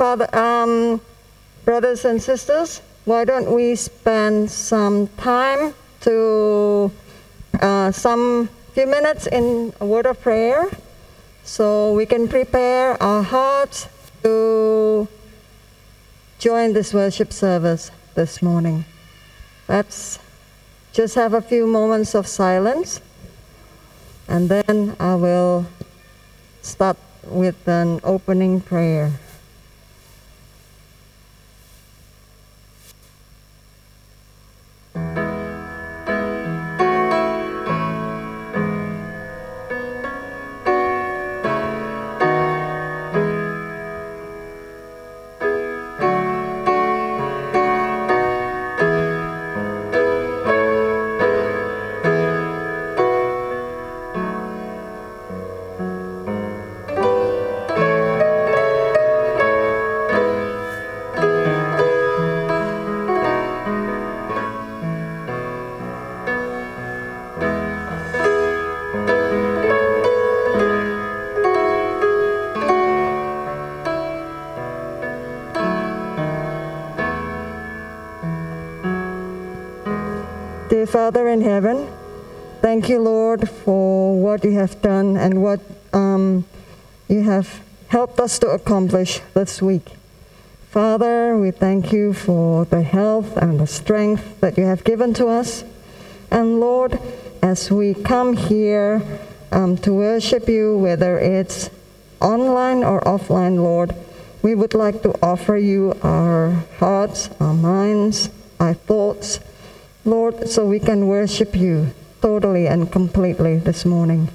Father, um, brothers and sisters, why don't we spend some time to uh, some few minutes in a word of prayer so we can prepare our hearts to join this worship service this morning. Let's just have a few moments of silence and then I will start with an opening prayer. Thank you, Lord, for what you have done and what um, you have helped us to accomplish this week. Father, we thank you for the health and the strength that you have given to us. And Lord, as we come here um, to worship you, whether it's online or offline, Lord, we would like to offer you our hearts, our minds, our thoughts, Lord, so we can worship you totally and completely this morning.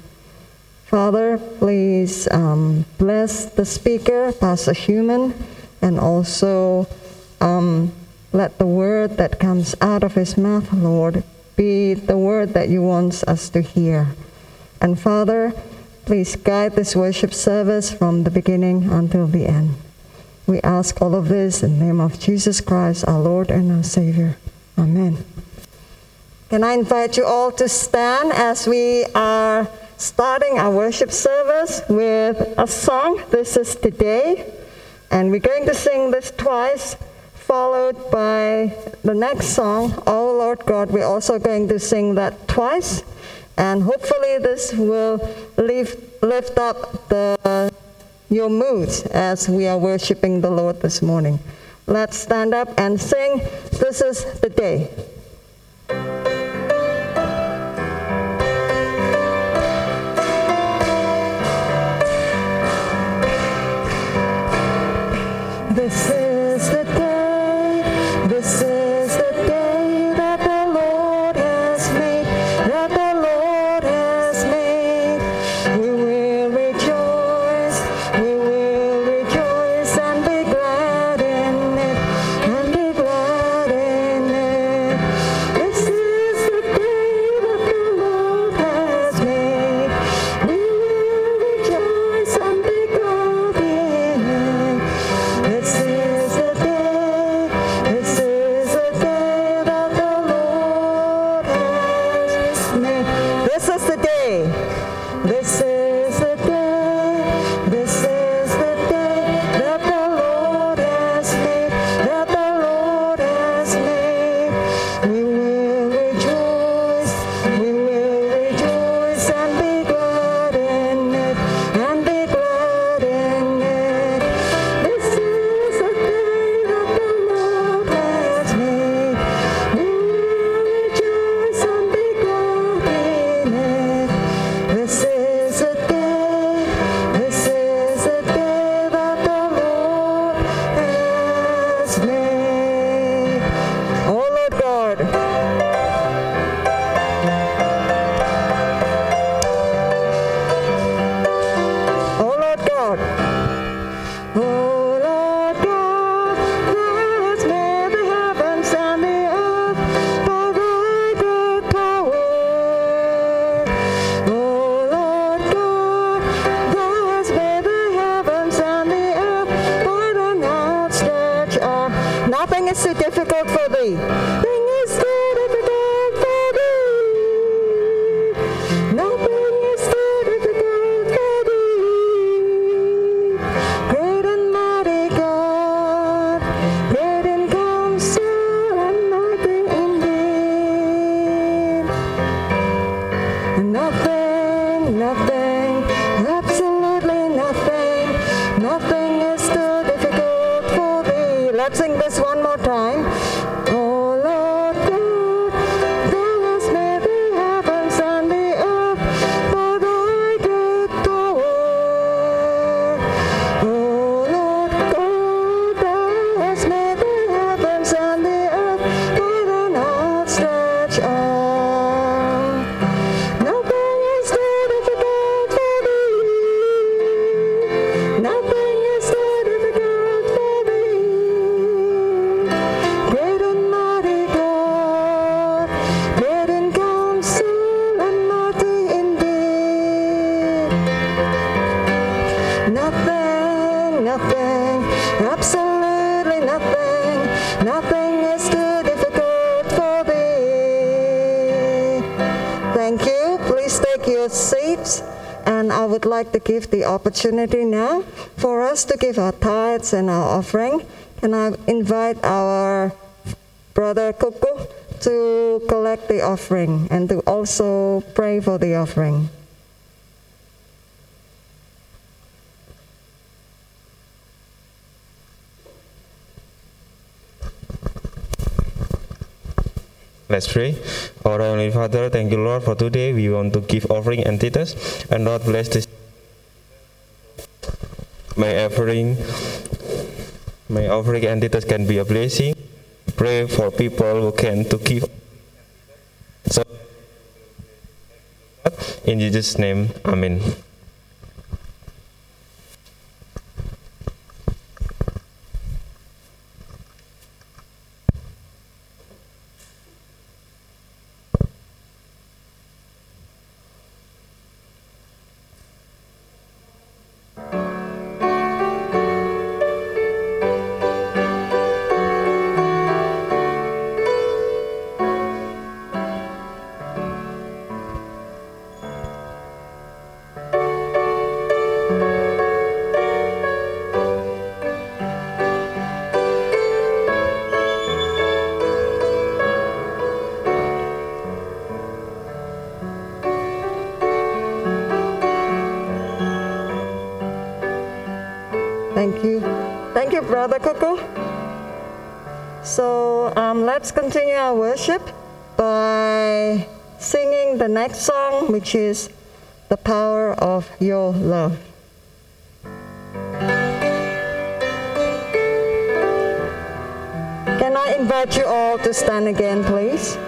Father, please um, bless the speaker, Pastor Human, and also um, let the word that comes out of his mouth, Lord, be the word that you want us to hear. And Father, please guide this worship service from the beginning until the end. We ask all of this in the name of Jesus Christ, our Lord and our Savior. Amen. Can I invite you all to stand as we are starting our worship service with a song? This is Today. And we're going to sing this twice, followed by the next song, Oh Lord God. We're also going to sing that twice. And hopefully, this will lift, lift up the, your moods as we are worshiping the Lord this morning. Let's stand up and sing, This is the Day. This like to give the opportunity now for us to give our tithes and our offering. Can I invite our brother Kuku to collect the offering and to also pray for the offering? Let's pray. Our Heavenly Father, thank you, Lord, for today. We want to give offering and tithes, and Lord, bless this my offering, my offering and entities can be a blessing. Pray for people who can to give. So, in Jesus' name, Amen. next song, which is The Power of Your Love. Can I invite you all to stand again, please?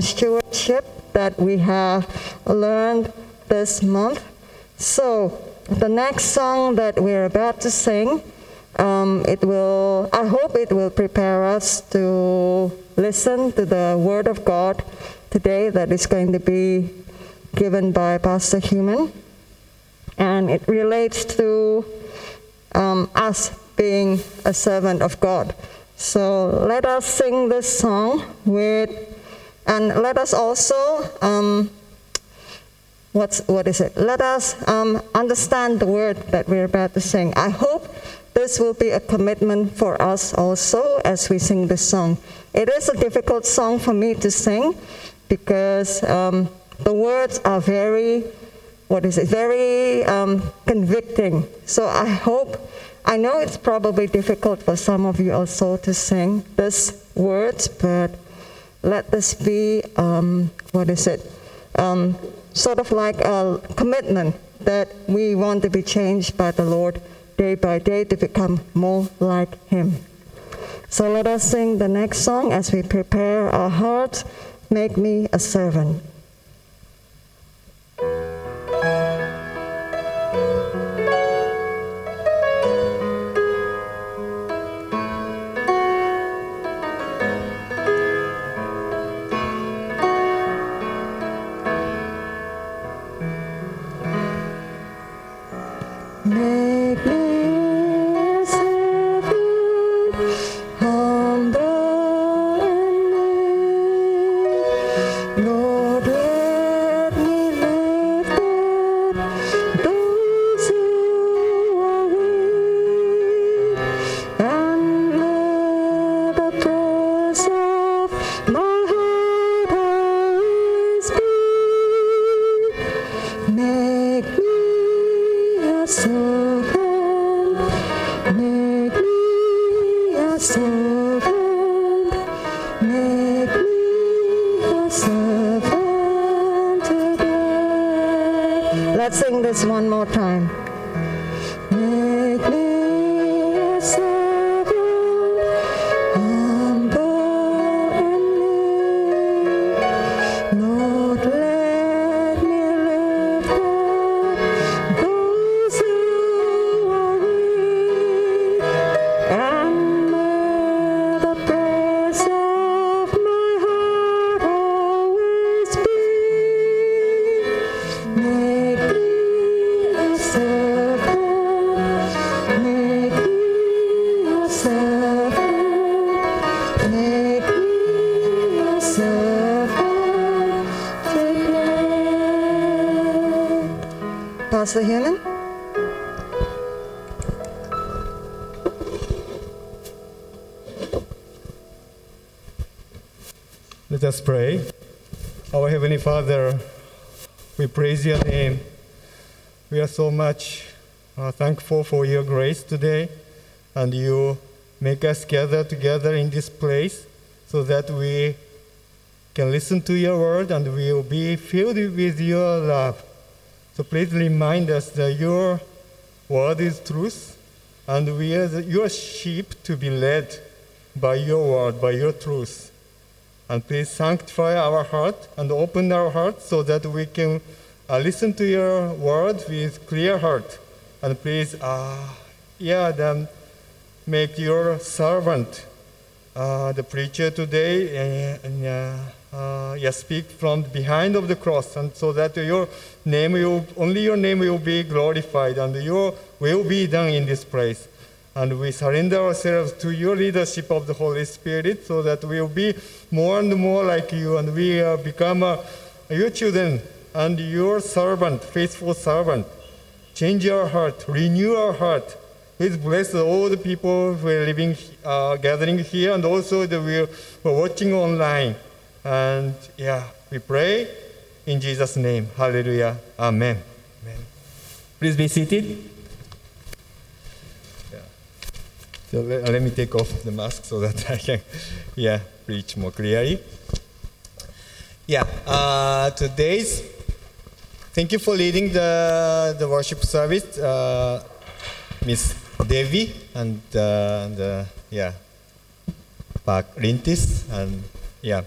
Stewardship that we have learned this month. So, the next song that we're about to sing, um, it will, I hope it will prepare us to listen to the Word of God today that is going to be given by Pastor Human. And it relates to um, us being a servant of God. So let us sing this song with, and let us also, um, what's, what is it? Let us um, understand the word that we're about to sing. I hope this will be a commitment for us also as we sing this song. It is a difficult song for me to sing because um, the words are very, what is it, very um, convicting. So I hope, I know it's probably difficult for some of you also to sing this words, but let this be, um, what is it, um, sort of like a commitment that we want to be changed by the Lord day by day to become more like Him. So let us sing the next song as we prepare our hearts. Make me a servant. Pastor Human? Let us pray. Our Heavenly Father, we praise your name. We are so much uh, thankful for your grace today, and you make us gather together in this place so that we can listen to your word and we will be filled with your love. So please remind us that your word is truth, and we are the- your sheep to be led by your word, by your truth. And please sanctify our heart and open our heart so that we can uh, listen to your word with clear heart. And please, uh, yeah, then make your servant, uh, the preacher today, and, uh, uh, yeah, speak from behind of the cross, and so that your name will only your name will be glorified, and your will be done in this place. And we surrender ourselves to your leadership of the Holy Spirit so that we'll be more and more like you and we uh, become uh, your children and your servant, faithful servant. Change our heart, renew our heart. Please bless all the people who are living, uh, gathering here and also the we are watching online. And yeah, we pray in Jesus' name. Hallelujah. Amen. Amen. Please be seated. So let, let me take off the mask so that I can, yeah, preach more clearly. Yeah, uh, today's, thank you for leading the, the worship service, uh, Miss Devi and uh, the, yeah, Pak Lintis, and yeah,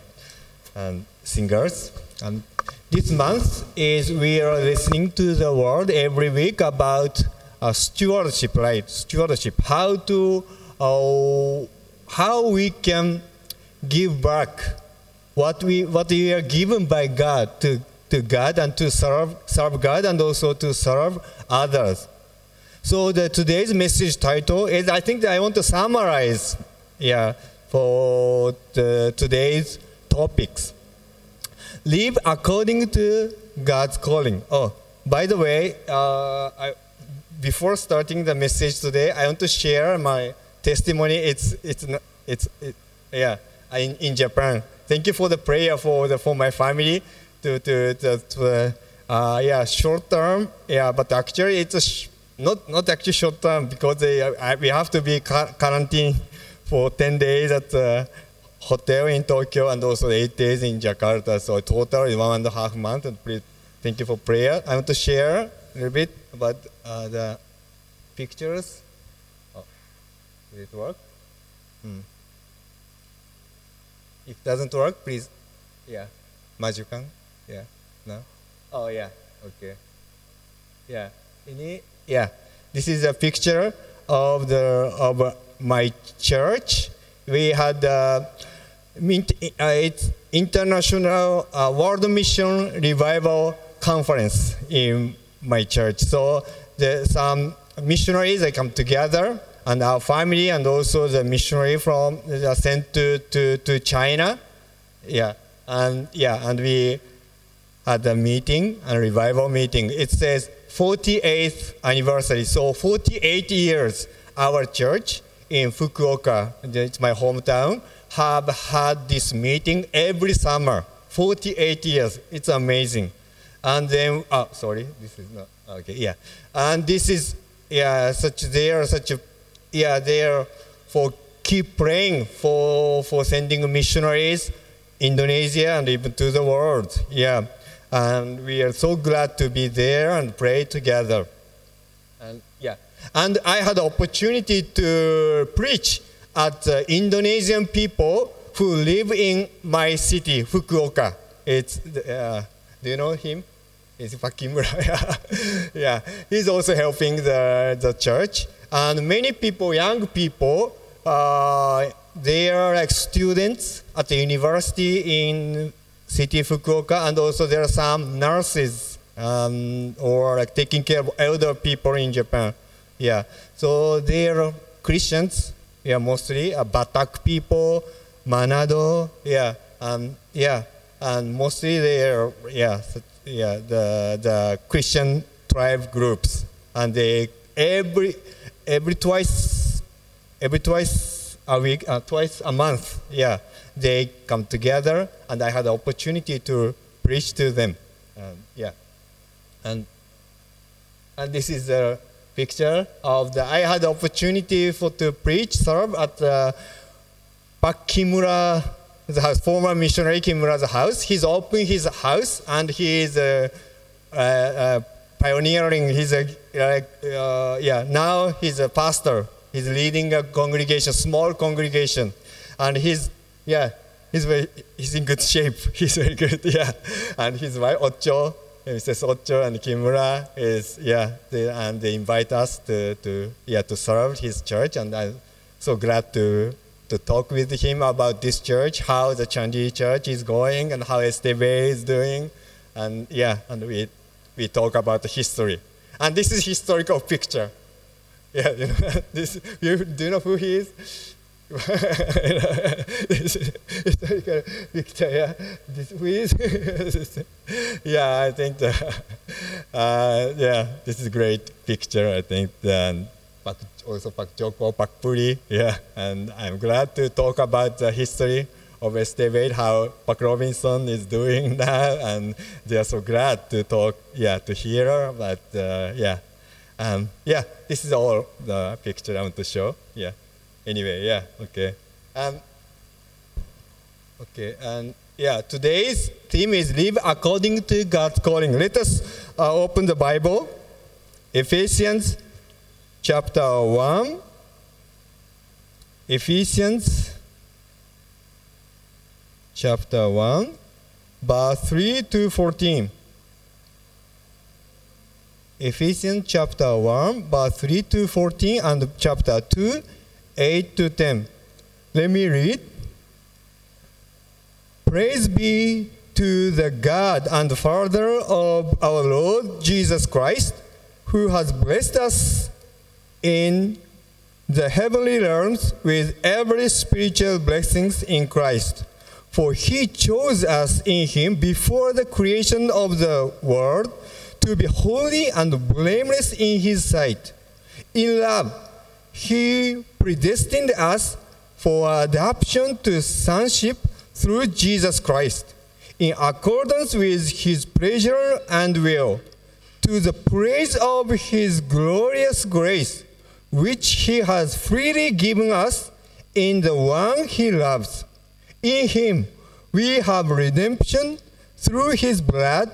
and singers. And this month is we are listening to the word every week about uh, stewardship, right? Stewardship, how to, uh, how we can give back what we what we are given by God to, to God and to serve serve God and also to serve others. So the today's message title is I think I want to summarize yeah for the, today's topics. Live according to God's calling. Oh, by the way, uh, I, before starting the message today, I want to share my testimony. It's it's it's it, yeah in, in Japan thank you for the prayer for the for my family to to to, to uh, yeah short term yeah but actually it's a not not actually short term because they, we have to be quarantined for 10 days at the hotel in Tokyo and also eight days in Jakarta. So total is one and a half month. And please, thank you for prayer. I want to share a little bit about uh, the pictures. Oh, did it work? Hmm. If it doesn't work, please, yeah, majukan, yeah, no, oh yeah, okay, yeah, ini, yeah, this is a picture of the of my church. We had uh, it's international uh, world mission revival conference in my church. So the, some missionaries they come together and our family and also the missionary from uh, sent to, to, to China. Yeah, and yeah, and we had a meeting, a revival meeting. It says 48th anniversary, so 48 years our church in Fukuoka, it's my hometown, have had this meeting every summer. 48 years, it's amazing. And then, oh, sorry, this is not, okay, yeah. And this is, yeah, such, they are such a yeah, there for keep praying for, for sending missionaries Indonesia and even to the world. Yeah. And we are so glad to be there and pray together. And yeah. And I had the opportunity to preach at uh, Indonesian people who live in my city, Fukuoka. It's, uh, do you know him? It's Pak Kimura. yeah. He's also helping the, the church. And many people, young people, uh, they are like students at the university in city Fukuoka, and also there are some nurses um, or like taking care of elder people in Japan. Yeah, so they are Christians. Yeah, mostly uh, Batak people, Manado. Yeah, and yeah, and mostly they are yeah, yeah, the the Christian tribe groups, and they every every twice, every twice a week, uh, twice a month, yeah, they come together, and I had the opportunity to preach to them, um, yeah, and and this is a picture of the. I had the opportunity for to preach, serve at uh, Pak Kimura, the former missionary Kimura's house. He's opened his house, and he is. Uh, uh, uh pioneering. He's a uh, yeah. Now he's a pastor. He's leading a congregation, small congregation, and he's yeah. He's very, he's in good shape. He's very good, yeah. And his wife Ocho, Mrs. Ocho and Kimura is yeah, they, and they invite us to, to yeah to serve his church, and I'm so glad to to talk with him about this church, how the Chanji church is going, and how STB is doing, and yeah, and we we talk about the history. And this is historical picture. Yeah, you know, this, you, do you know who he is? yeah. I think, the, uh, yeah, this is a great picture, I think. And also Pak Joko, Pak Puri, yeah. And I'm glad to talk about the history of estimate how Pak Robinson is doing now, and they are so glad to talk, yeah, to hear. But uh, yeah, um, yeah, this is all the picture I want to show. Yeah. Anyway, yeah, okay. Um, okay, and yeah, today's theme is live according to God's calling. Let us uh, open the Bible, Ephesians chapter one. Ephesians chapter 1, verse 3 to 14. Ephesians chapter 1, verse 3 to 14, and chapter 2, 8 to 10. Let me read. Praise be to the God and Father of our Lord Jesus Christ, who has blessed us in the heavenly realms with every spiritual blessings in Christ. For he chose us in him before the creation of the world to be holy and blameless in his sight. In love, he predestined us for adoption to sonship through Jesus Christ, in accordance with his pleasure and will, to the praise of his glorious grace, which he has freely given us in the one he loves. In him we have redemption through his blood,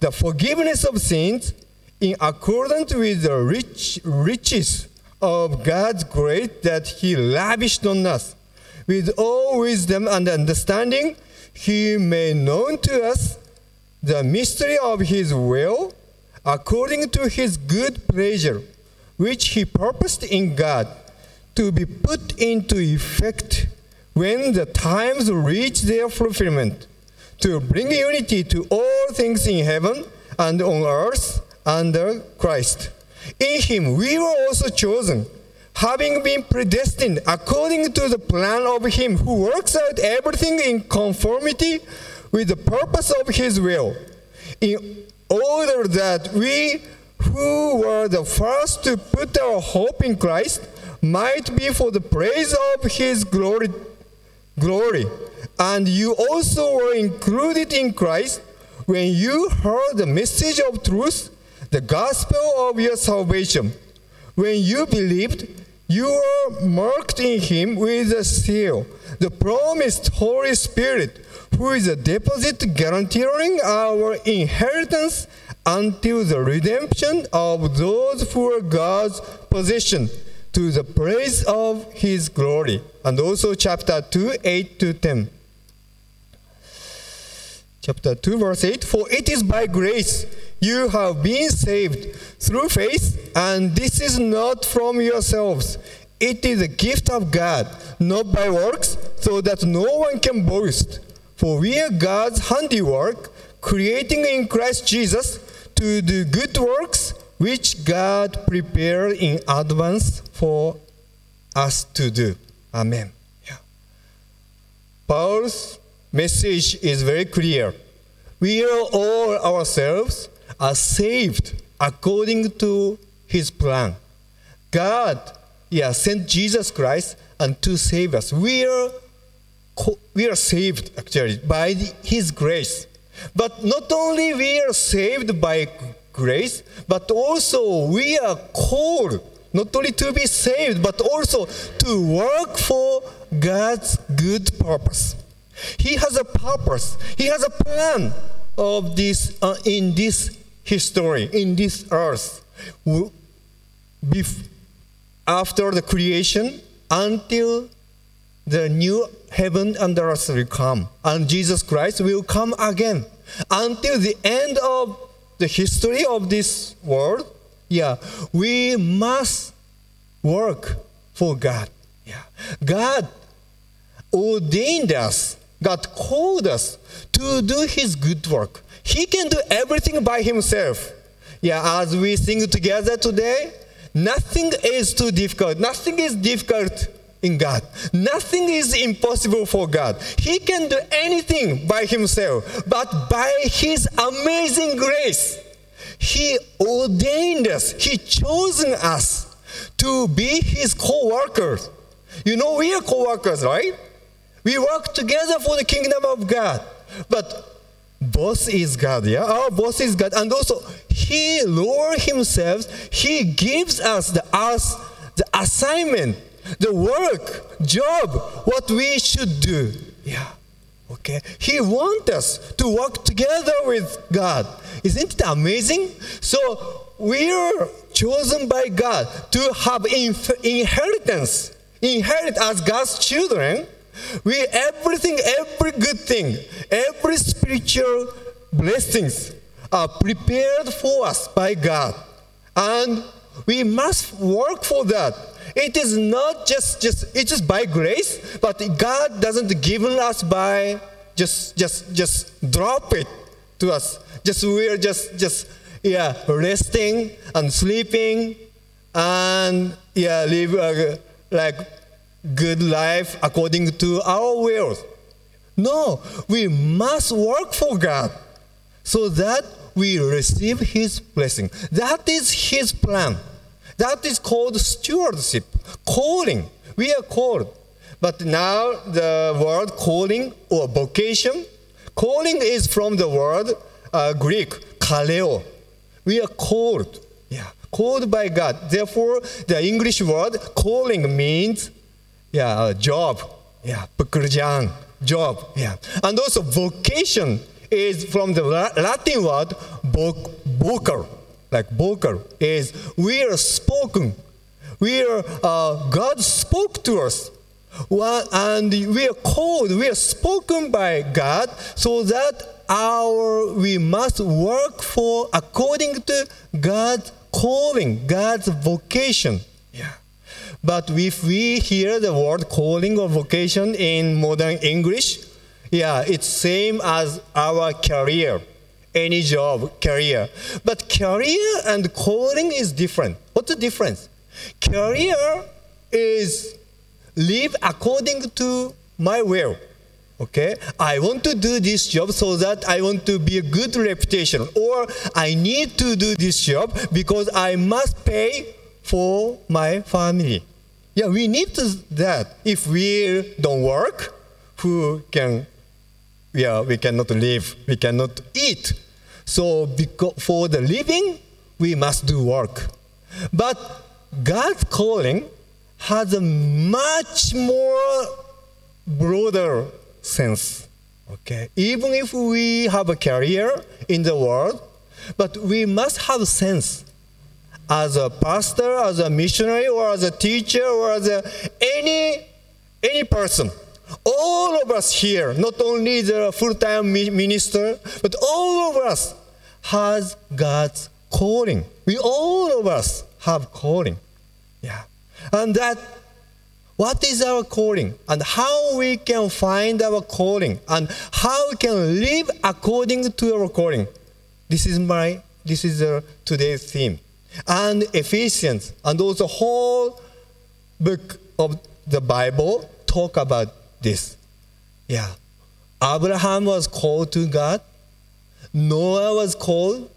the forgiveness of sins, in accordance with the rich riches of God's grace that he lavished on us. With all wisdom and understanding, he made known to us the mystery of his will, according to his good pleasure, which he purposed in God to be put into effect when the times reach their fulfillment, to bring unity to all things in heaven and on earth under Christ. In him we were also chosen, having been predestined according to the plan of him who works out everything in conformity with the purpose of his will, in order that we who were the first to put our hope in Christ might be for the praise of his glory glory. And you also were included in Christ when you heard the message of truth, the gospel of your salvation. When you believed, you were marked in him with a seal, the promised Holy Spirit, who is a deposit guaranteeing our inheritance until the redemption of those who are God's possession to the praise of his glory. And also chapter 2, 8 to 10. Chapter 2, verse 8 For it is by grace you have been saved through faith, and this is not from yourselves. It is a gift of God, not by works, so that no one can boast. For we are God's handiwork, creating in Christ Jesus to do good works which God prepared in advance for us to do. Amen. Yeah. Paul's message is very clear. We are all ourselves are saved according to his plan. God yeah, sent Jesus Christ and to save us. We are we are saved actually by his grace. But not only we are saved by grace, but also we are called not only to be saved, but also to work for God's good purpose. He has a purpose. He has a plan of this uh, in this history, in this earth, after the creation until the new heaven and the earth will come, and Jesus Christ will come again until the end of the history of this world, yeah, we must work for God. Yeah. God ordained us, God called us to do His good work. He can do everything by Himself. Yeah, as we sing together today, nothing is too difficult. Nothing is difficult in God. Nothing is impossible for God. He can do anything by himself, but by his amazing grace, he ordained us, he chosen us to be his co-workers. You know, we are co-workers, right? We work together for the kingdom of God. But boss is God, yeah? Our boss is God. And also, he Lord himself, he gives us the us the assignment the work, job, what we should do. Yeah. Okay. He wants us to work together with God. Isn't it amazing? So we are chosen by God to have inheritance, inherit as God's children, We everything, every good thing, every spiritual blessings are prepared for us by God. And we must work for that. It is not just just it's just by grace, but God doesn't give us by just just just drop it to us. Just we're just just yeah resting and sleeping and yeah live a, like good life according to our will. No, we must work for God so that we receive His blessing. That is His plan. That is called stewardship, calling. We are called. But now the word calling or vocation, calling is from the word uh, Greek, kaleo. We are called. Yeah, called by God. Therefore, the English word calling means yeah, a job. Yeah, pekerjaan, job. Yeah. And also vocation is from the Latin word vocal, like vocal is we are spoken. We are uh, God spoke to us. And we are called, we are spoken by God so that our we must work for according to God's calling, God's vocation. Yeah. But if we hear the word calling or vocation in modern English, yeah, it's same as our career, any job, career. But career and calling is different. What's the difference? Career is live according to my will. Okay, I want to do this job so that I want to be a good reputation, or I need to do this job because I must pay for my family. Yeah, we need to, that. If we don't work, who can? Yeah, we cannot live. We cannot eat. So, because for the living, we must do work. But God's calling has a much more broader sense. Okay, even if we have a career in the world, but we must have sense as a pastor, as a missionary, or as a teacher, or as a, any any person. All of us here, not only the full-time minister, but all of us has God's calling. We all of us have calling. Yeah. And that what is our calling and how we can find our calling and how we can live according to our calling. This is my this is uh, today's theme. And Ephesians and also whole book of the Bible talk about this. Yeah. Abraham was called to God. Noah was called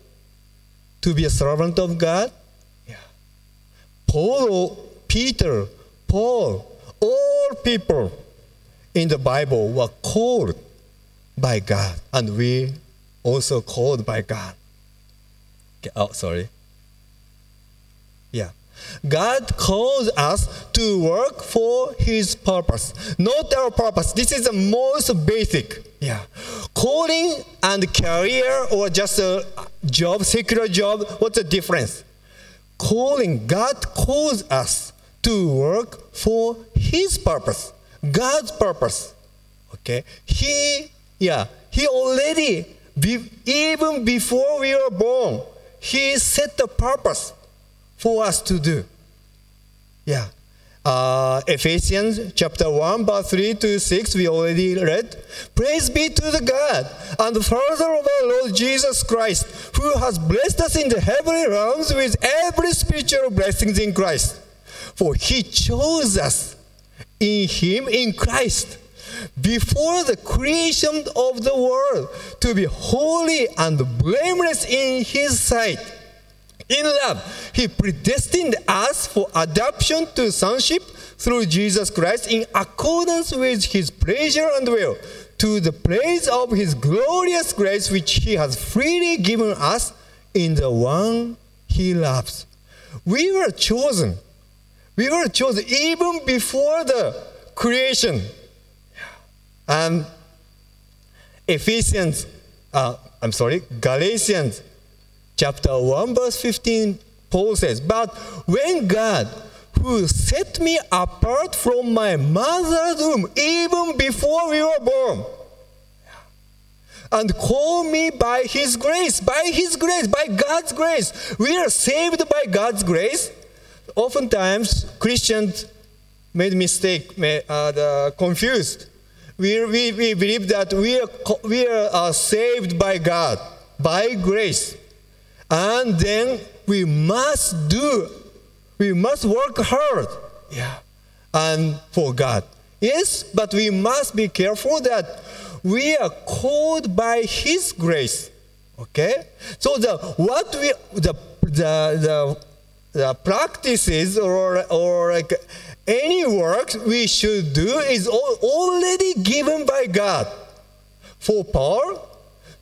to be a servant of God. Yeah. Paul Peter, Paul, all people in the Bible were called by God, and we also called by God. Oh, sorry. God calls us to work for His purpose, not our purpose. This is the most basic. Yeah. Calling and career or just a job, secular job, what's the difference? Calling, God calls us to work for his purpose, God's purpose. Okay? He, yeah, he already, even before we were born, he set the purpose for us to do. Yeah. Uh, Ephesians chapter 1, verse 3 to 6, we already read. Praise be to the God and the Father of our Lord Jesus Christ, who has blessed us in the heavenly realms with every spiritual blessings in Christ. For he chose us in him, in Christ, before the creation of the world to be holy and blameless in his sight. In love, he predestined us for adoption to sonship through Jesus Christ in accordance with his pleasure and will, to the praise of his glorious grace which he has freely given us in the one he loves. We were chosen we were chosen even before the creation. And Ephesians, uh, I'm sorry, Galatians chapter 1, verse 15, Paul says, But when God, who set me apart from my mother's womb, even before we were born. And call me by His grace, by His grace, by God's grace. We are saved by God's grace. Oftentimes, Christians made mistake, may, uh, confused. We, we, we believe that we are, we are uh, saved by God, by grace. And then we must do, we must work hard. Yeah. And for God. Yes, but we must be careful that we are called by His grace. Okay? So the what we the the the, the practices or or like any work we should do is al- already given by God for Paul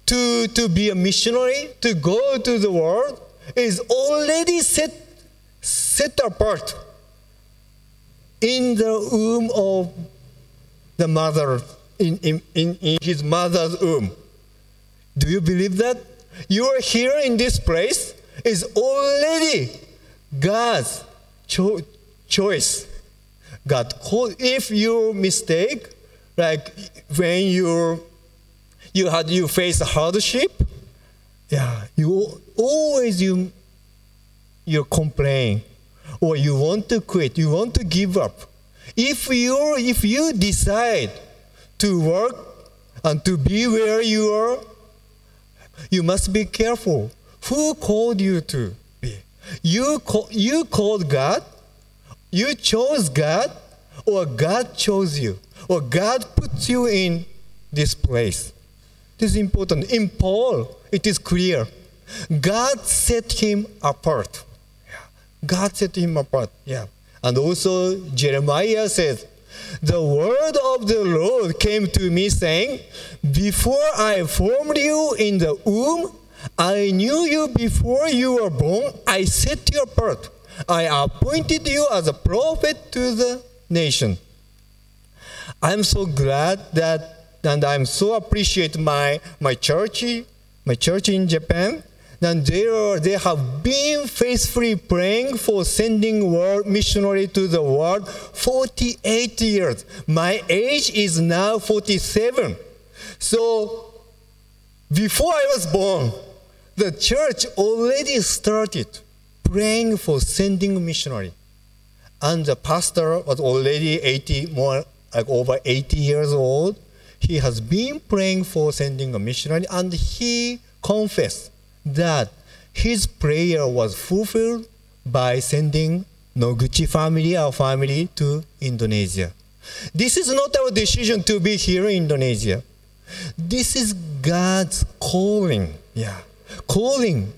to, to be a missionary, to go to the world, is already set, set apart in the womb of the mother, in, in, in, in his mother's womb. Do you believe that? You are here in this place is already God's cho- choice. God called if you mistake, like when you you had you face hardship, yeah, you always you you complain or you want to quit, you want to give up. If you if you decide to work and to be where you are, you must be careful. Who called you to be? You call, you called God, you chose God, or God chose you, or God put you in this place. This is important. In Paul, it is clear. God set him apart. God set him apart. Yeah. And also Jeremiah says, The word of the Lord came to me saying, Before I formed you in the womb, I knew you before you were born. I set you apart. I appointed you as a prophet to the nation. I'm so glad that, and I'm so appreciate my my church, my church in Japan. And they are they have been faithfully praying for sending world missionary to the world 48 years. My age is now 47. So before I was born, the church already started praying for sending missionary. And the pastor was already 80, more like over 80 years old. He has been praying for sending a missionary, and he confessed that his prayer was fulfilled by sending Noguchi family, our family, to Indonesia. This is not our decision to be here in Indonesia. This is God's calling. Yeah. Calling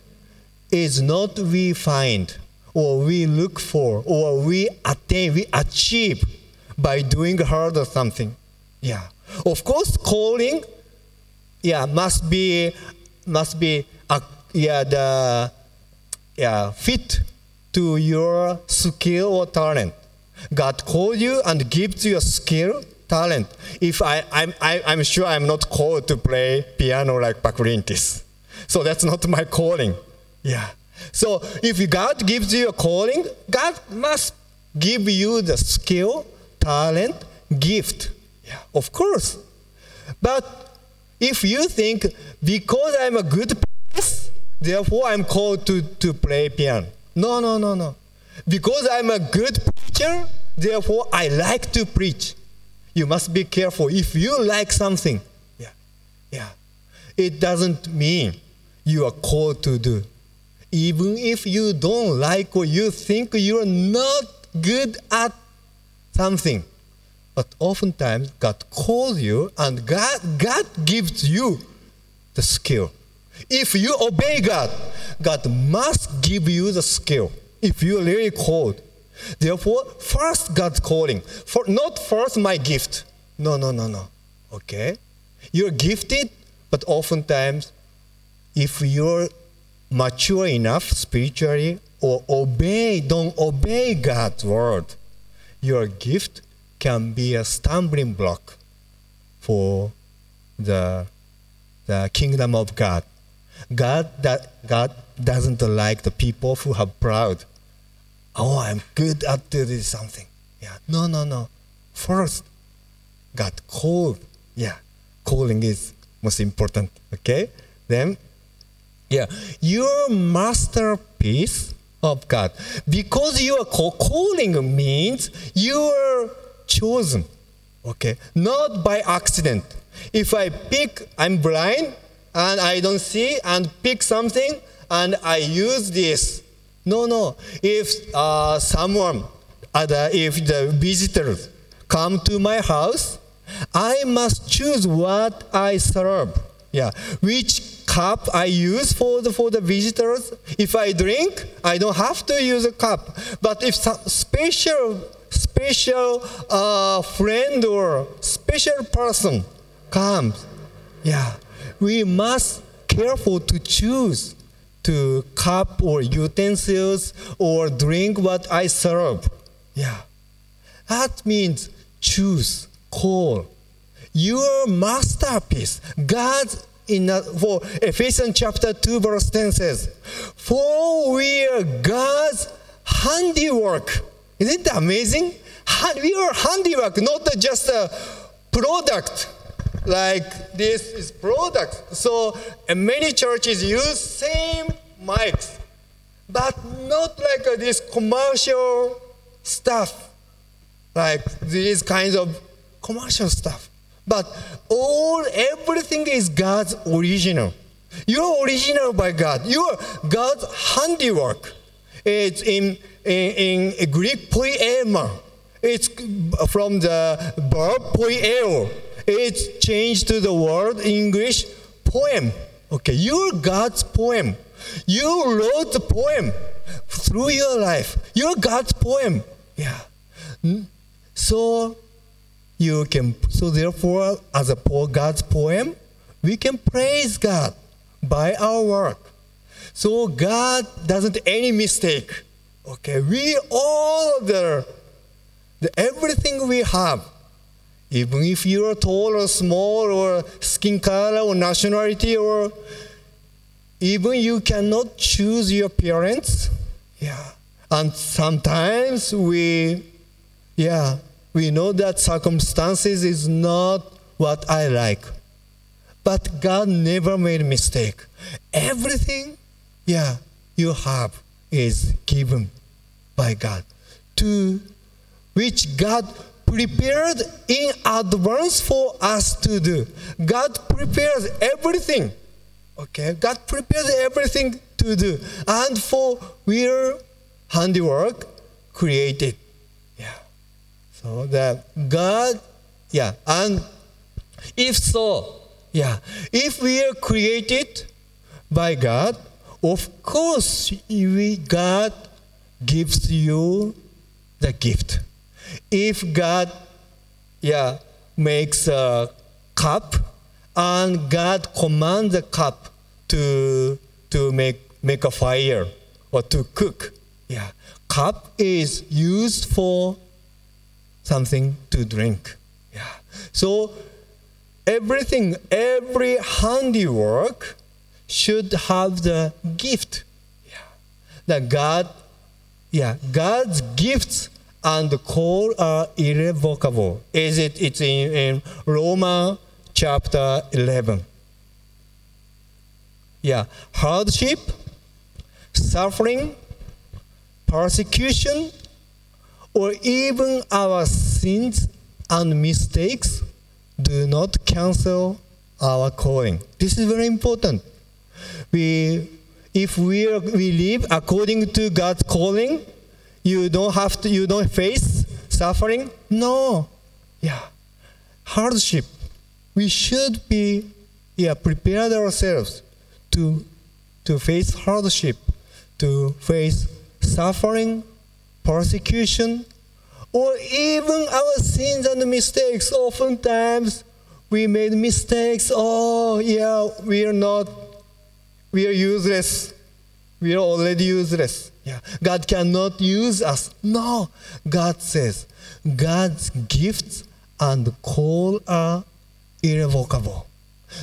is not we find or we look for or we attain, we achieve by doing hard or something. Yeah. Of course, calling, yeah, must be must be uh, yeah the yeah fit to your skill or talent. God called you and gives you a skill, talent. If I, I'm, I, I'm sure I'm not called to play piano like Pak Lintis. So that's not my calling. Yeah. So if God gives you a calling, God must give you the skill, talent, gift. Of course. But if you think because I'm a good pianist, therefore I'm called to, to play piano. No, no, no, no. Because I'm a good preacher, therefore I like to preach. You must be careful. If you like something, yeah, yeah, it doesn't mean you are called to do. Even if you don't like or you think you're not good at something, but oftentimes God calls you and God, God gives you the skill. If you obey God, God must give you the skill. If you're really called. Therefore, first God's calling. For not first my gift. No, no, no, no. Okay? You're gifted, but oftentimes if you're mature enough spiritually or obey, don't obey God's word, your gift can be a stumbling block for the, the kingdom of God. God that God doesn't like the people who have proud oh, I'm good at doing something. Yeah, no, no, no. First, God called. Yeah, calling is most important. Okay, then, yeah, your masterpiece of God. Because you are calling means you are chosen. Okay, not by accident. If I pick, I'm blind and I don't see, and pick something and I use this. No, no. If uh, someone, other, if the visitors come to my house, I must choose what I serve. Yeah, which cup I use for the for the visitors. If I drink, I don't have to use a cup. But if some special special uh, friend or special person comes, yeah, we must careful to choose to cup or utensils or drink what I serve. Yeah. That means choose, call. Your masterpiece. God in a, for Ephesians chapter 2 verse 10 says, For we are God's handiwork. Isn't that amazing? We are handiwork, not just a product like this is product. So many churches use same mics, but not like this commercial stuff, like these kinds of commercial stuff. But all everything is God's original. You're original by God. You're God's handiwork. It's in in, in Greek poema. It's from the verb poieo it's changed to the word English poem. Okay, you're God's poem. You wrote the poem through your life. You're God's poem. Yeah. Hmm. So you can so therefore as a poor God's poem, we can praise God by our work. So God doesn't any mistake. Okay, we all the, the everything we have even if you're tall or small or skin color or nationality or even you cannot choose your parents. Yeah. And sometimes we, yeah, we know that circumstances is not what I like. But God never made a mistake. Everything, yeah, you have is given by God to which God prepared in advance for us to do. God prepares everything. Okay, God prepares everything to do, and for we're handiwork created. Yeah. So that God, yeah, and if so, yeah, if we are created by God, of course, we, God gives you the gift if God, yeah, makes a cup and God commands the cup to to make make a fire or to cook, yeah, cup is used for something to drink. Yeah, so everything, every handiwork should have the gift. Yeah, that God, yeah, God's gifts and call are irrevocable. Is it? It's in, in Roma chapter 11. Yeah, hardship, suffering, persecution, or even our sins and mistakes do not cancel our calling. This is very important. We, if we, we live according to God's calling, you don't have to, you don't face suffering? No. Yeah. Hardship. We should be, yeah, prepared ourselves to, to face hardship, to face suffering, persecution, or even our sins and mistakes. Oftentimes, we made mistakes. Oh, yeah, we are not, we are useless. We are already useless. Yeah. God cannot use us. No. God says God's gifts and call are irrevocable.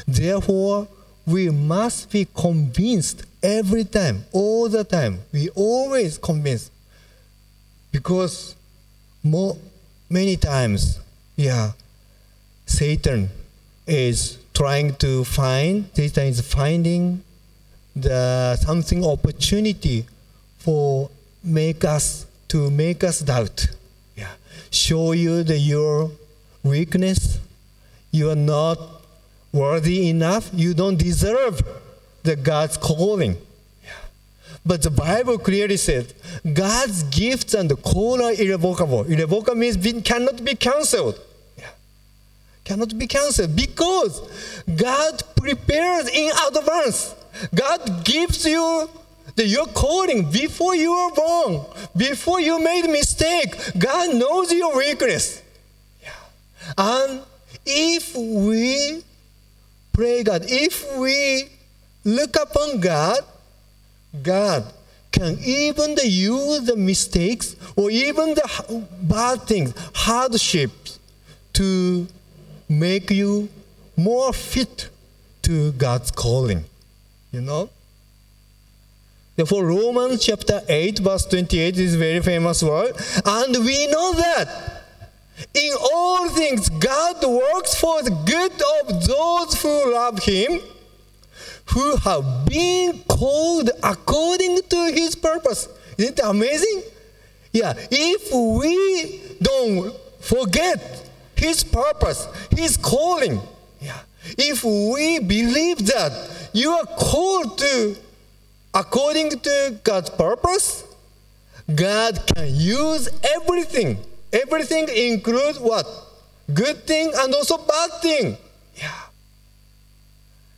Therefore, we must be convinced every time, all the time. We always convinced. because more, many times, yeah, Satan is trying to find, Satan is finding the something opportunity for make us to make us doubt. Yeah. Show you the your weakness. You are not worthy enough. You don't deserve the God's calling. Yeah. But the Bible clearly says God's gifts and the call are irrevocable. Irrevocable means being, cannot be cancelled. Yeah. Cannot be cancelled because God prepares in advance. God gives you the, your calling before you are born, before you made mistake. God knows your weakness. Yeah. And if we pray God, if we look upon God, God can even use the mistakes or even the bad things, hardships, to make you more fit to God's calling. You know? Therefore, Romans chapter 8, verse 28 is very famous word. And we know that in all things God works for the good of those who love Him, who have been called according to His purpose. Isn't it amazing? Yeah, if we don't forget His purpose, His calling, yeah, if we believe that you are called to according to God's purpose, God can use everything. Everything includes what? Good thing and also bad thing. Yeah.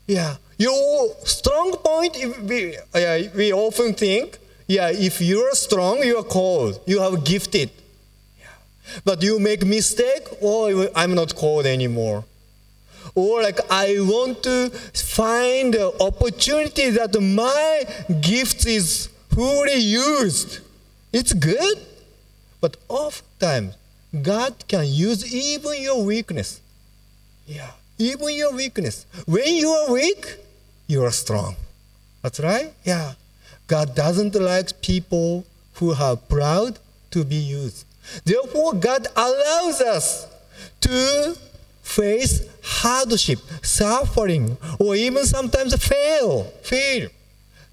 Yeah. Your strong point, we, uh, we often think, yeah, if you're strong, you are called. You have gifted. Yeah. But you make mistake, oh, I'm not called anymore or like I want to find an opportunity that my gift is fully used. It's good, but oftentimes God can use even your weakness. Yeah, even your weakness. When you are weak, you are strong. That's right. Yeah, God doesn't like people who are proud to be used. Therefore, God allows us to face hardship, suffering, or even sometimes fail, fail.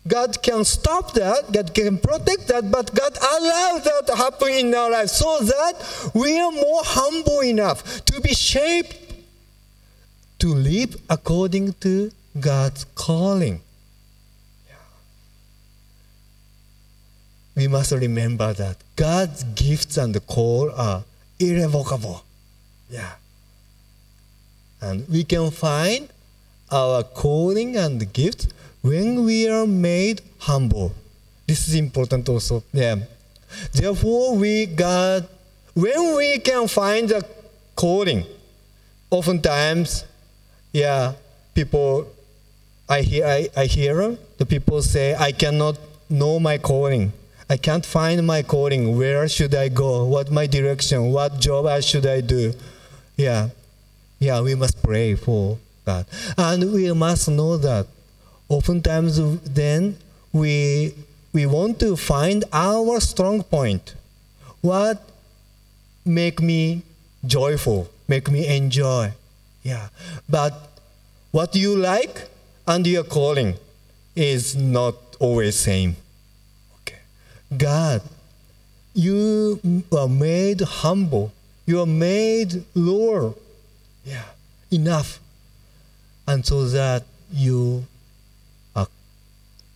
God can stop that, God can protect that, but God allows that to happen in our life so that we are more humble enough to be shaped to live according to God's calling. We must remember that God's gifts and the call are irrevocable. Yeah. And we can find our calling and gift when we are made humble. This is important also. Yeah. Therefore, we got when we can find the calling, oftentimes, yeah, people I hear I, I hear the people say, I cannot know my calling. I can't find my calling. Where should I go? What my direction? What job I should I do? Yeah. Yeah, we must pray for God. And we must know that oftentimes then we, we want to find our strong point. What make me joyful, make me enjoy. Yeah. But what you like and your calling is not always same. Okay. God, you are made humble. You are made lower yeah, enough. And so that you uh,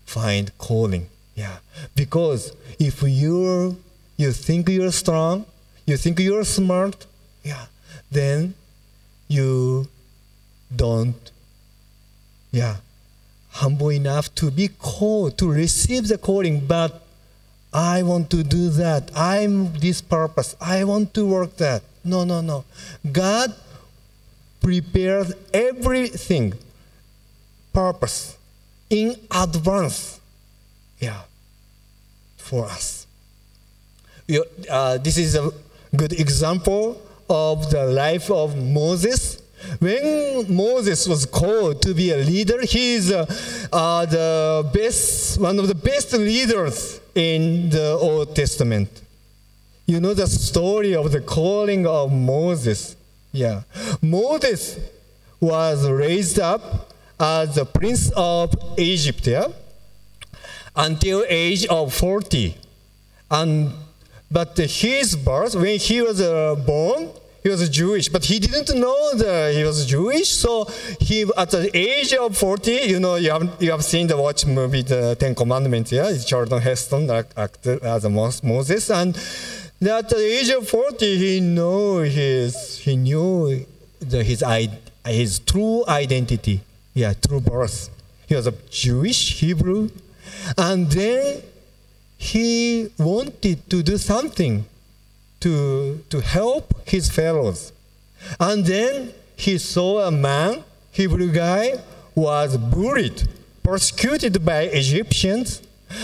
find calling. Yeah. Because if you're you think you're strong, you think you're smart, yeah, then you don't yeah humble enough to be called to receive the calling but i want to do that i'm this purpose i want to work that no no no god prepared everything, purpose, in advance, yeah, for us. Uh, this is a good example of the life of Moses. When Moses was called to be a leader, he is uh, uh, the best, one of the best leaders in the Old Testament. you know the story of the calling of Moses. Yeah. Moses was raised up as the prince of Egypt, yeah? Until age of 40. And but his birth, when he was uh, born, he was Jewish, but he didn't know that he was Jewish. So he, at the age of 40, you know, you have, you have seen the watch movie, The Ten Commandments, yeah? It's Charlton Heston acted as a Moses. And at the age of 40, he knew his, he knew the, his, his true identity, yeah, true birth. He was a Jewish Hebrew. And then he wanted to do something to, to help his fellows. And then he saw a man, Hebrew guy, was bullied, persecuted by Egyptians.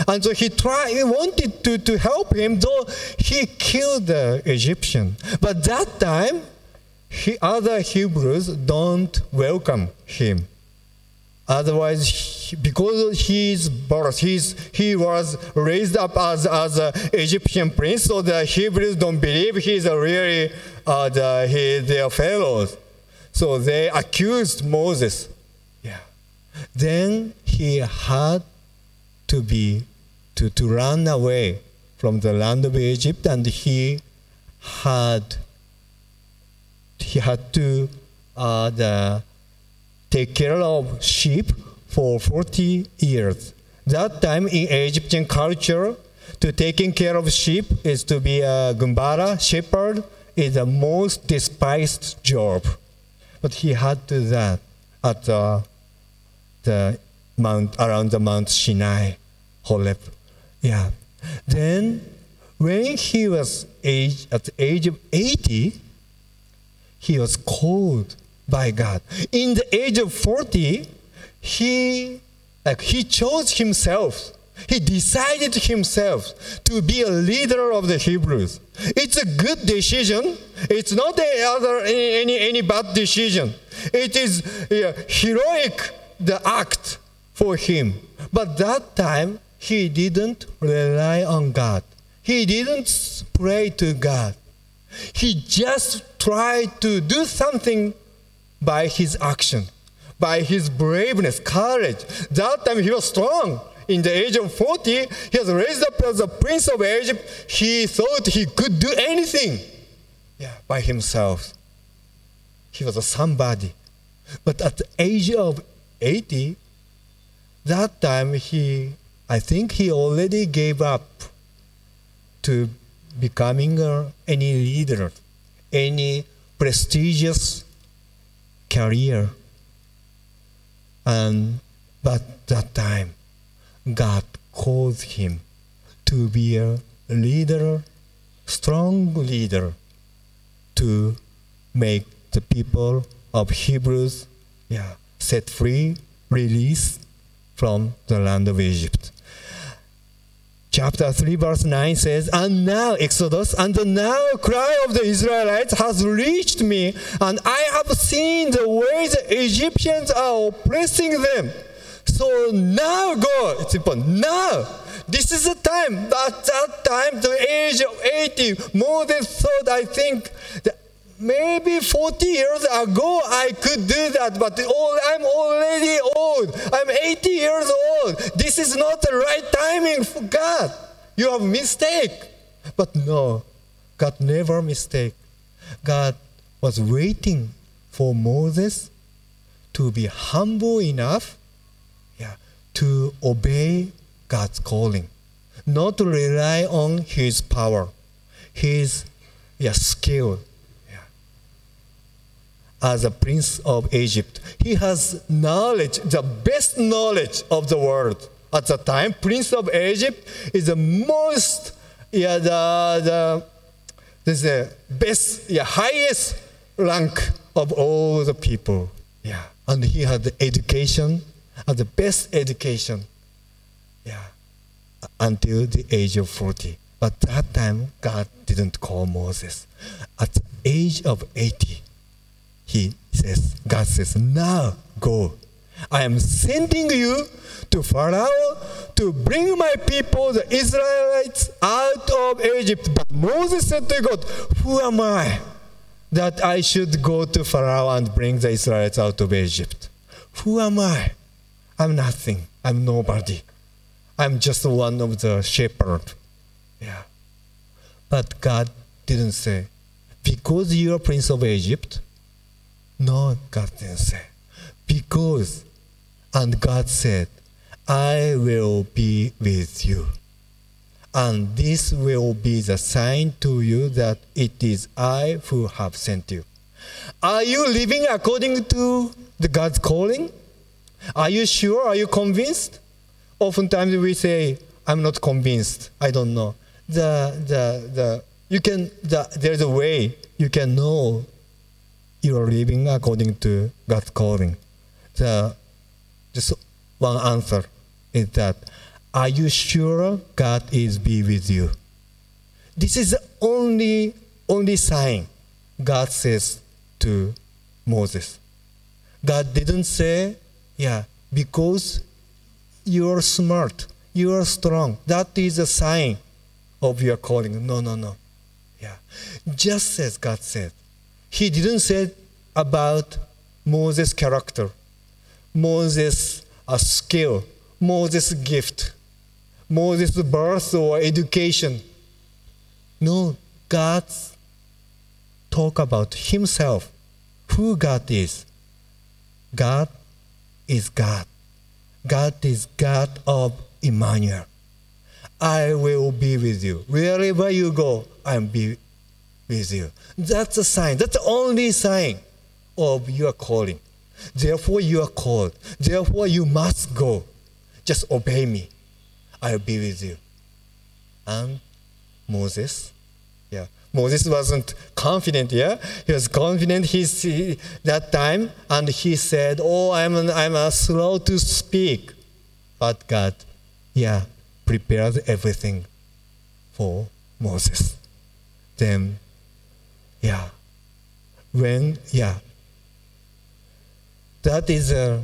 And so he tried, he wanted to, to help him, though he killed the Egyptian. But that time, he, other Hebrews don't welcome him. Otherwise, because he's birth, he's, he was raised up as, as an Egyptian prince, so the Hebrews don't believe he's a really uh, the, he, their fellows. So they accused Moses. Yeah. Then he had to be to, to run away from the land of Egypt, and he had he had to uh, the take care of sheep for 40 years. That time in Egyptian culture, to taking care of sheep is to be a gembala, shepherd, is the most despised job. But he had to do that at the, the mount around the Mount Sinai, Horeb. Yeah. Then when he was age, at the age of 80, he was called by God. In the age of 40, he like he chose himself. He decided himself to be a leader of the Hebrews. It's a good decision. It's not any other any any bad decision. It is yeah, heroic the act for him. But that time he didn't rely on God. He didn't pray to God. He just tried to do something by his action, by his braveness, courage. That time he was strong. In the age of 40, he was raised up as a prince of Egypt. He thought he could do anything yeah, by himself. He was a somebody. But at the age of 80, that time he, I think he already gave up to becoming uh, any leader, any prestigious career. And but that time, God called him to be a leader, strong leader, to make the people of Hebrews, yeah, set free, released from the land of Egypt chapter 3 verse 9 says and now exodus and now cry of the israelites has reached me and i have seen the way the egyptians are oppressing them. So now go it's important. Now this is the time at that time the age of 80 moses thought i think that maybe 40 years ago I could do that, but I'm already old. I'm 80 years old. This is not the right timing for God. You have mistake. But no, God never mistake. God was waiting for Moses to be humble enough yeah, to obey God's calling, not to rely on his power, his yeah, skill, as a prince of Egypt. He has knowledge, the best knowledge of the world. At the time, prince of Egypt is the most, yeah, the, the, this, the best, yeah, highest rank of all the people. Yeah. And he had the education, and the best education. Yeah. Until the age of 40. But that time, God didn't call Moses. At the age of 80, he says, God says, now go. I am sending you to Pharaoh to bring my people, the Israelites, out of Egypt. But Moses said to God, Who am I that I should go to Pharaoh and bring the Israelites out of Egypt? Who am I? I'm nothing. I'm nobody. I'm just one of the shepherd. Yeah. But God didn't say, because you're prince of Egypt. No, God didn't say. Because, and God said, I will be with you. And this will be the sign to you that it is I who have sent you. Are you living according to the God's calling? Are you sure? Are you convinced? Oftentimes we say, I'm not convinced. I don't know. The, the, the, you can, the, there's a way you can know you are living according to God's calling. The, just one answer is that, are you sure God is be with you? This is the only, only sign God says to Moses. God didn't say, yeah, because you're smart, you're strong. That is a sign of your calling. No, no, no. Yeah. Just as God said. He didn't say about Moses' character, Moses' uh, skill, Moses' gift, Moses' birth or education. No, God talk about himself, who God is. God is God. God is God of Emmanuel. I will be with you. Wherever you go, I'll be with you. That's a sign. That's the only sign of your calling. Therefore, you are called. Therefore, you must go. Just obey me. I'll be with you. And Moses, yeah, Moses wasn't confident, yeah? He was confident he, that time, and he said, Oh, I'm, I'm uh, slow to speak. But God, yeah, prepared everything for Moses. Then, yeah, when, yeah, that is uh,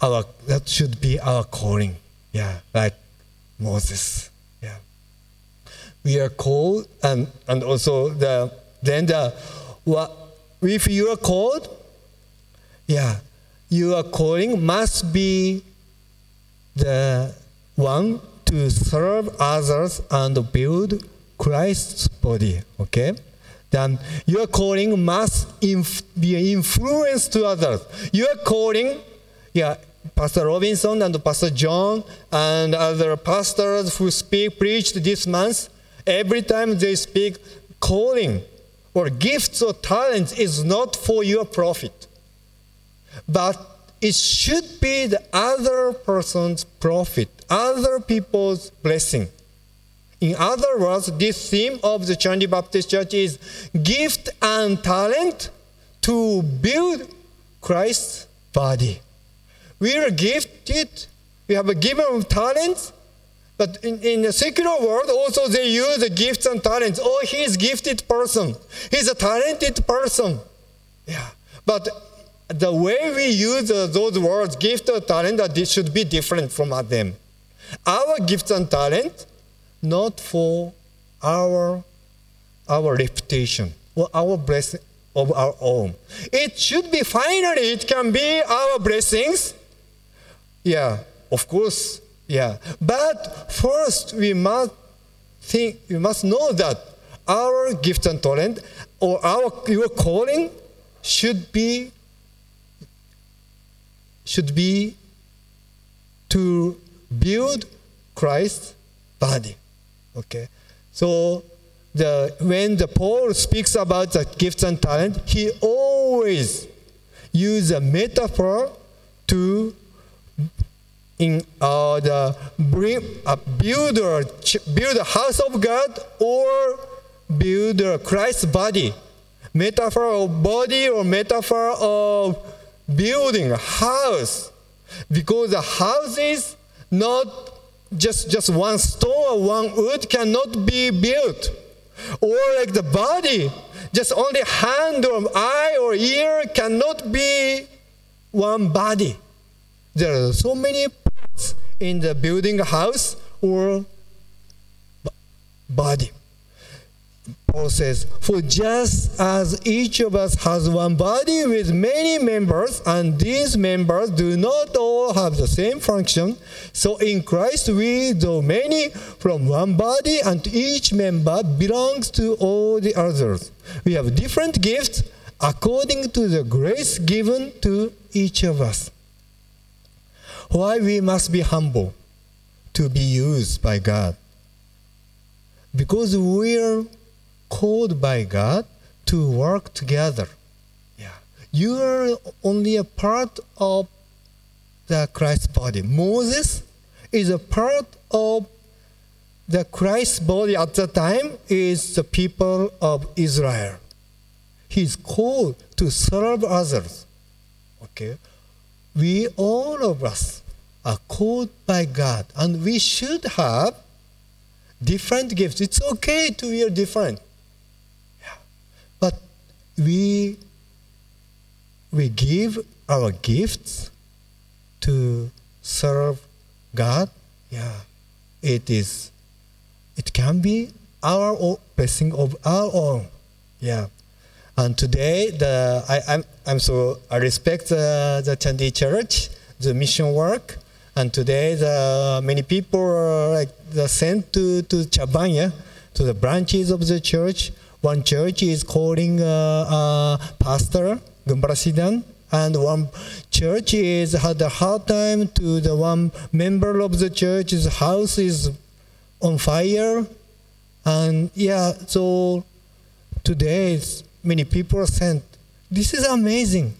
our, that should be our calling, yeah, like Moses Yeah. we are called, and, and also the then the what if you are called, yeah, your calling must be the one to serve others and build Christ's body. Okay, then your calling must inf- be influence to others. Your calling, yeah. Pastor Robinson and Pastor John and other pastors who speak preached this month Every time they speak, calling or gifts or talents is not for your profit, but it should be the other person's profit, other people's blessing. In other words, this theme of the Trinity Baptist Church is gift and talent to build Christ's body. We are gifted, we have a given of talents, but in, in the secular world, also they use the gifts and talents. Oh, he's a gifted person. He's a talented person. Yeah. But the way we use uh, those words, gift or talent, should be different from them. Our gifts and talent, not for our our reputation or our blessing of our own. It should be finally, it can be our blessings. Yeah, of course, yeah. But first, we must think, we must know that our gift and talent or our your calling should be should be to build Christ's body. Okay. So the when the Paul speaks about the gifts and talent, he always use a metaphor to in uh, the bring, uh, build, a, build a house of God or build a Christ's body. Metaphor of body or metaphor of building a house. Because a house is not just, just one stone or one wood cannot be built. Or like the body, just only hand or eye or ear cannot be one body. there are so many parts in the building house or body. Paul says, For just as each of us has one body with many members, and these members do not all have the same function, so in Christ we, though many, from one body, and each member belongs to all the others. We have different gifts according to the grace given to each of us. Why we must be humble to be used by God? Because we're called by God to work together. Yeah. You are only a part of the Christ body. Moses is a part of the Christ body at the time is the people of Israel. He's called to serve others. Okay? We all of us are called by God and we should have different gifts. It's okay to be different. We we give our gifts to serve God. Yeah. It is it can be our own blessing of our own. Yeah. And today the I, I'm I'm so I respect the, the Chandi Church, the mission work. And today, the many people are like sent to to Chabanya, to the branches of the church. One church is calling uh, uh, pastor Gumbarasidan, and one church is had a hard time to the one member of the church's house is on fire, and yeah, so today many people are sent. This is amazing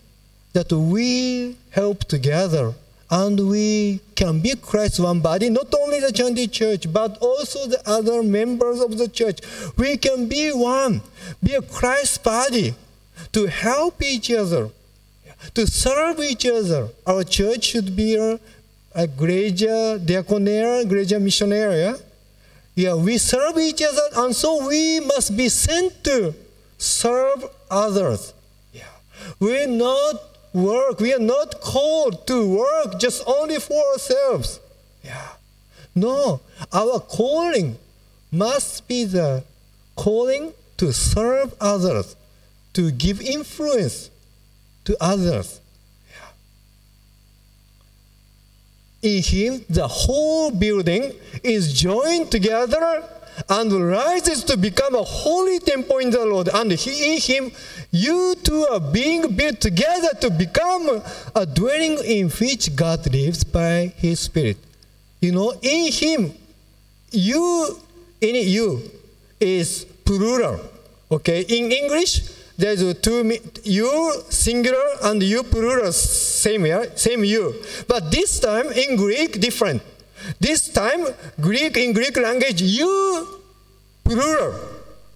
that we help together and we can be Christ one body, not only the Chandi church, but also the other members of the church. We can be one, be a Christ body to help each other, to serve each other. Our church should be a, a Igreja Diaconera, Igreja Missionera. Yeah? yeah, we serve each other, and so we must be sent to serve others. Yeah. We're not work. We are not called to work just only for ourselves. Yeah. No, our calling must be the calling to serve others, to give influence to others. In Him, the whole building is joined together and rises to become a holy temple in the Lord. And he, in Him, you two are being built together to become a dwelling in which God lives by His Spirit. You know, in Him, you, in you, is plural. Okay, in English, there's a two you singular and you plural, same yeah, same you. But this time in Greek, different. This time, Greek in Greek language, you plural.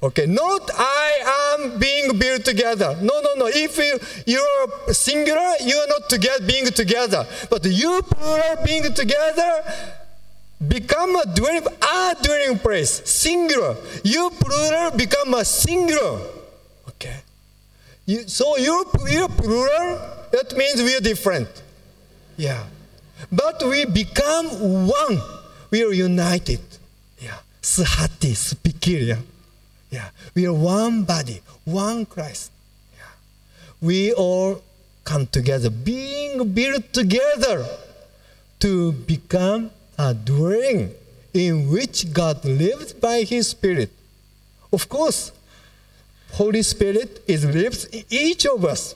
Okay, not I am being built together. No, no, no. If you, you're singular, you are not together being together. But you plural being together become a dwelling, a dwelling place. Singular. You plural become a singular. Okay. You, so you you're plural, that means we are different. Yeah. But we become one. We are united. Yeah. Sahati, spikiria. Yeah. We are one body, one Christ. Yeah. We all come together, being built together to become a dwelling in which God lives by His Spirit. Of course, Holy Spirit is lives in each of us.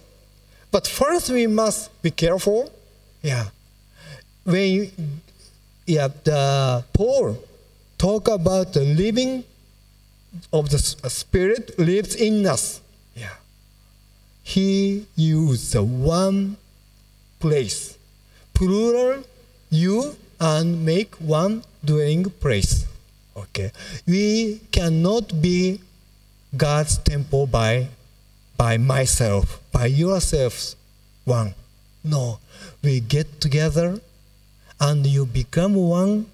But first we must be careful. Yeah. When yeah, the Paul talk about the living of the Spirit lives in us. Yeah. He used the one place, plural you, and make one dwelling place. Okay. We cannot be God's temple by by myself, by yourselves one. No. We get together and you become one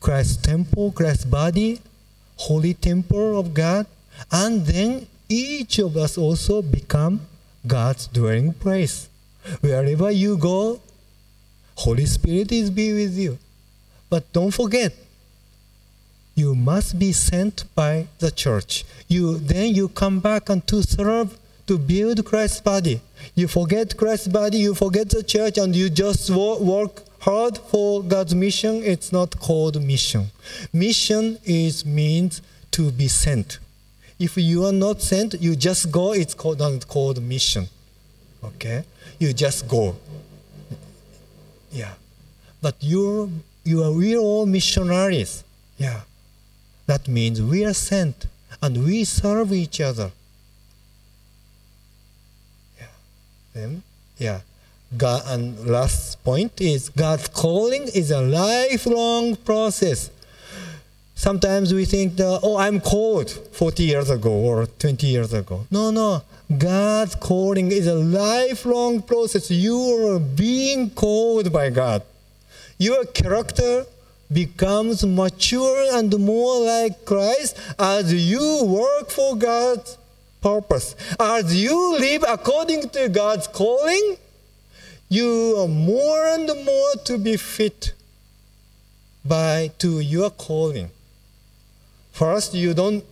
Christ's temple, Christ's body, holy temple of God, and then each of us also become God's dwelling place. Wherever you go, Holy Spirit is be with you. But don't forget, you must be sent by the church. You then you come back and to serve to build Christ's body. You forget Christ's body, you forget the church, and you just wo- work hard for God's mission. It's not called mission. Mission is means to be sent. If you are not sent, you just go. It's called not called mission. Okay, you just go. Yeah, but you're you are we are all missionaries. Yeah, that means we are sent and we serve each other. Yeah, then yeah. God, and last point is God's calling is a lifelong process. Sometimes we think, that, oh, I'm called 40 years ago or 20 years ago. No, no. God's calling is a lifelong process. You are being called by God. Your character becomes mature and more like Christ as you work for God's purpose. As you live according to God's calling, you are more and more to be fit by to your calling. First, you don't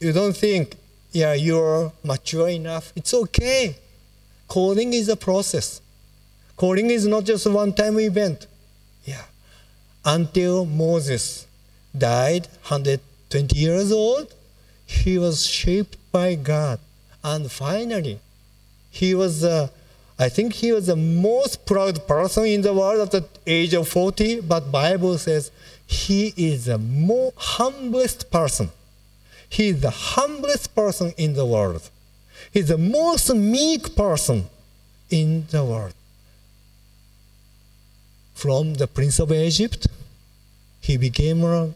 you don't think, yeah, you're mature enough. It's okay. Calling is a process. Calling is not just a one-time event. Yeah. Until Moses died, 120 years old, he was shaped by God. And finally, he was, uh, I think he was the most proud person in the world at the age of 40, but Bible says he is the more humblest person. He is the humblest person in the world. He's the most meek person in the world. From the prince of Egypt, he became a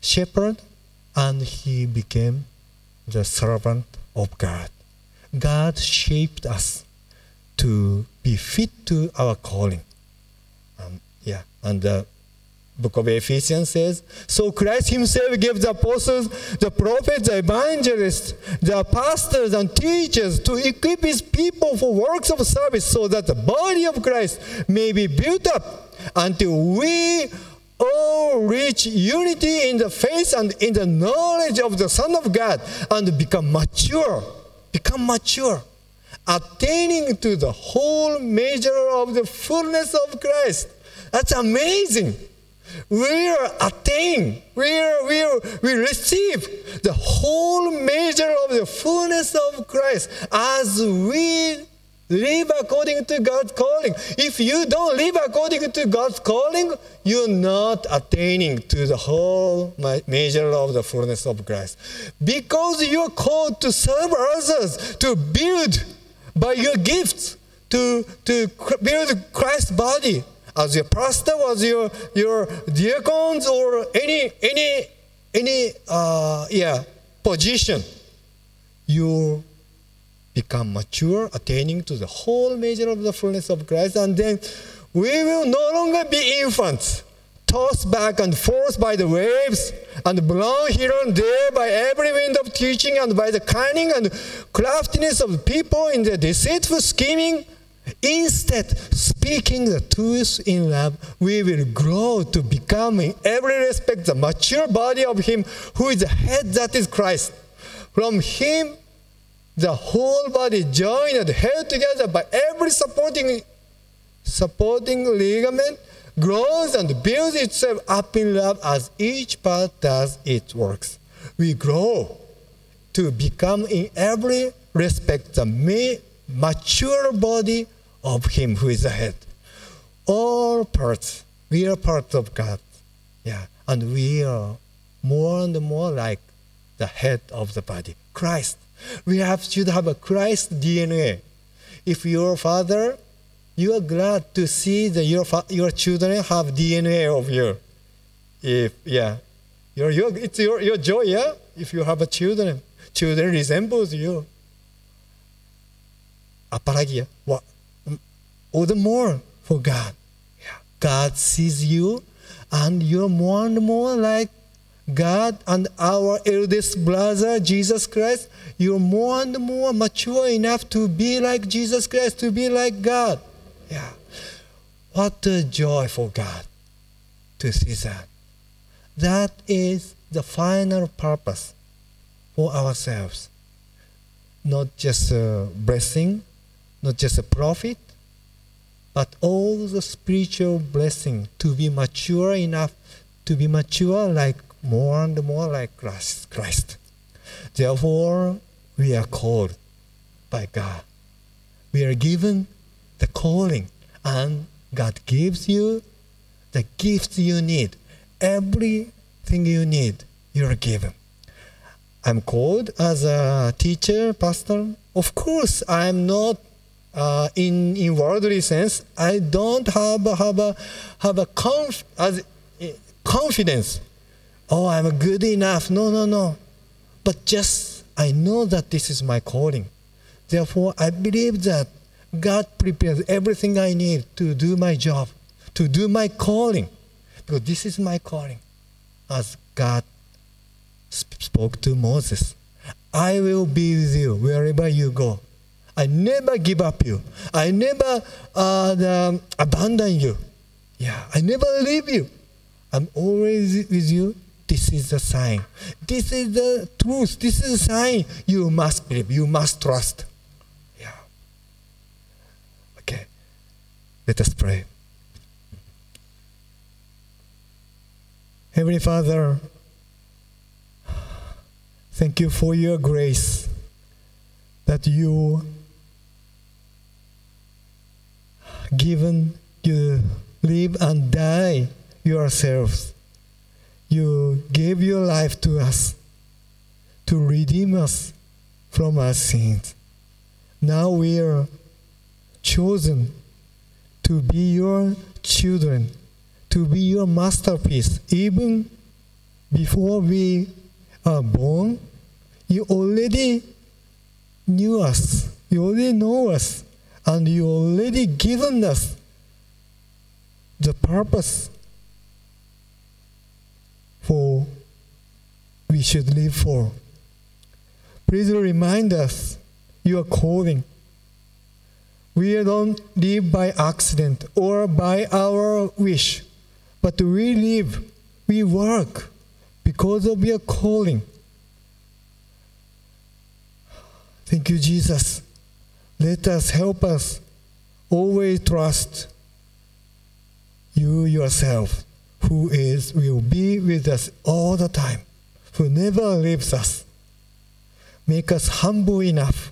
shepherd and he became the servant of God. God shaped us to be fit to our calling. Um, yeah, and the book of Ephesians says, So Christ Himself gave the apostles, the prophets, the evangelists, the pastors, and teachers to equip His people for works of service so that the body of Christ may be built up until we all reach unity in the faith and in the knowledge of the Son of God and become mature. Become mature. Attaining to the whole measure of the fullness of Christ. That's amazing we are attain, we, are, we, are, we receive the whole measure of the fullness of Christ as we live according to God's calling. If you don't live according to God's calling, you're not attaining to the whole measure of the fullness of Christ. Because you're called to serve others, to build by your gifts, to, to build Christ's body. As your pastor, as your your diacons, or any any any uh, yeah position, you become mature, attaining to the whole measure of the fullness of Christ, and then we will no longer be infants, tossed back and forth by the waves, and blown here and there by every wind of teaching, and by the cunning and craftiness of people in their deceitful scheming Instead, speaking the truth in love, we will grow to become in every respect the mature body of Him who is the head that is Christ. From Him, the whole body joined and held together by every supporting, supporting ligament grows and builds itself up in love as each part does its works. We grow to become in every respect the mature body of Him who is the head. All parts, we are part of God. Yeah, and we are more and more like the head of the body, Christ. We have should have a Christ DNA. If your father, you are glad to see that your your children have DNA of you. If yeah, your, your it's your, your joy, yeah. If you have a children, children resembles you. Apalagi ya, what mm, all the more for God. Yeah. God sees you, and you're more and more like God and our eldest brother, Jesus Christ. You're more and more mature enough to be like Jesus Christ, to be like God. Yeah. What a joy for God to see that. That is the final purpose for ourselves. Not just a blessing, not just a profit, but all the spiritual blessing to be mature enough to be mature like more and more like Christ. Christ. Therefore, we are called by God. We are given the calling, and God gives you the gifts you need. Everything you need, you are given. I'm called as a teacher, pastor. Of course, I'm not uh, in in worldly sense. I don't have have a have a conf, as, eh, confidence. Oh, I'm good enough. No, no, no. But just I know that this is my calling. Therefore, I believe that God prepares everything I need to do my job, to do my calling, because this is my calling, as God sp- spoke to Moses. I will be with you wherever you go. I never give up you. I never uh, the- abandon you. Yeah, I never leave you. I'm always with you. This is the sign. This is the truth. This is a sign. You must believe. You must trust. Yeah. Okay. Let us pray. Heavenly Father, thank you for your grace that you given you live and die yourselves. You gave your life to us to redeem us from our sins. Now we are chosen to be your children, to be your masterpiece. Even before we are born, you already knew us, you already know us, and you already given us the purpose for we should live for. Please remind us your calling. We don't live by accident or by our wish, but we live, we work because of your calling. Thank you, Jesus. Let us help us always trust you yourself, who is will be with us all the time, who never leaves us. Make us humble enough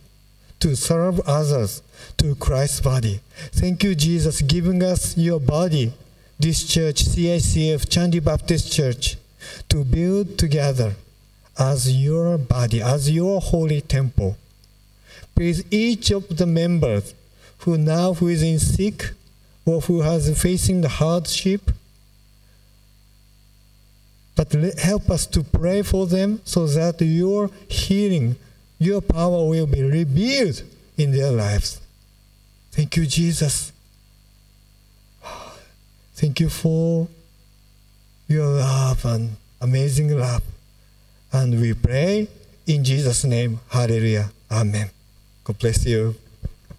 to serve others to Christ's body. Thank you, Jesus, giving us your body, this church, CICF Chandi Baptist Church, to build together as your body, as your holy temple. Please, each of the members who now who is in sick or who has facing the hardship, but help us to pray for them so that your healing, your power will be revealed in their lives. Thank you, Jesus. Thank you for your love and amazing love. And we pray in Jesus' name. Hallelujah. Amen. God bless you.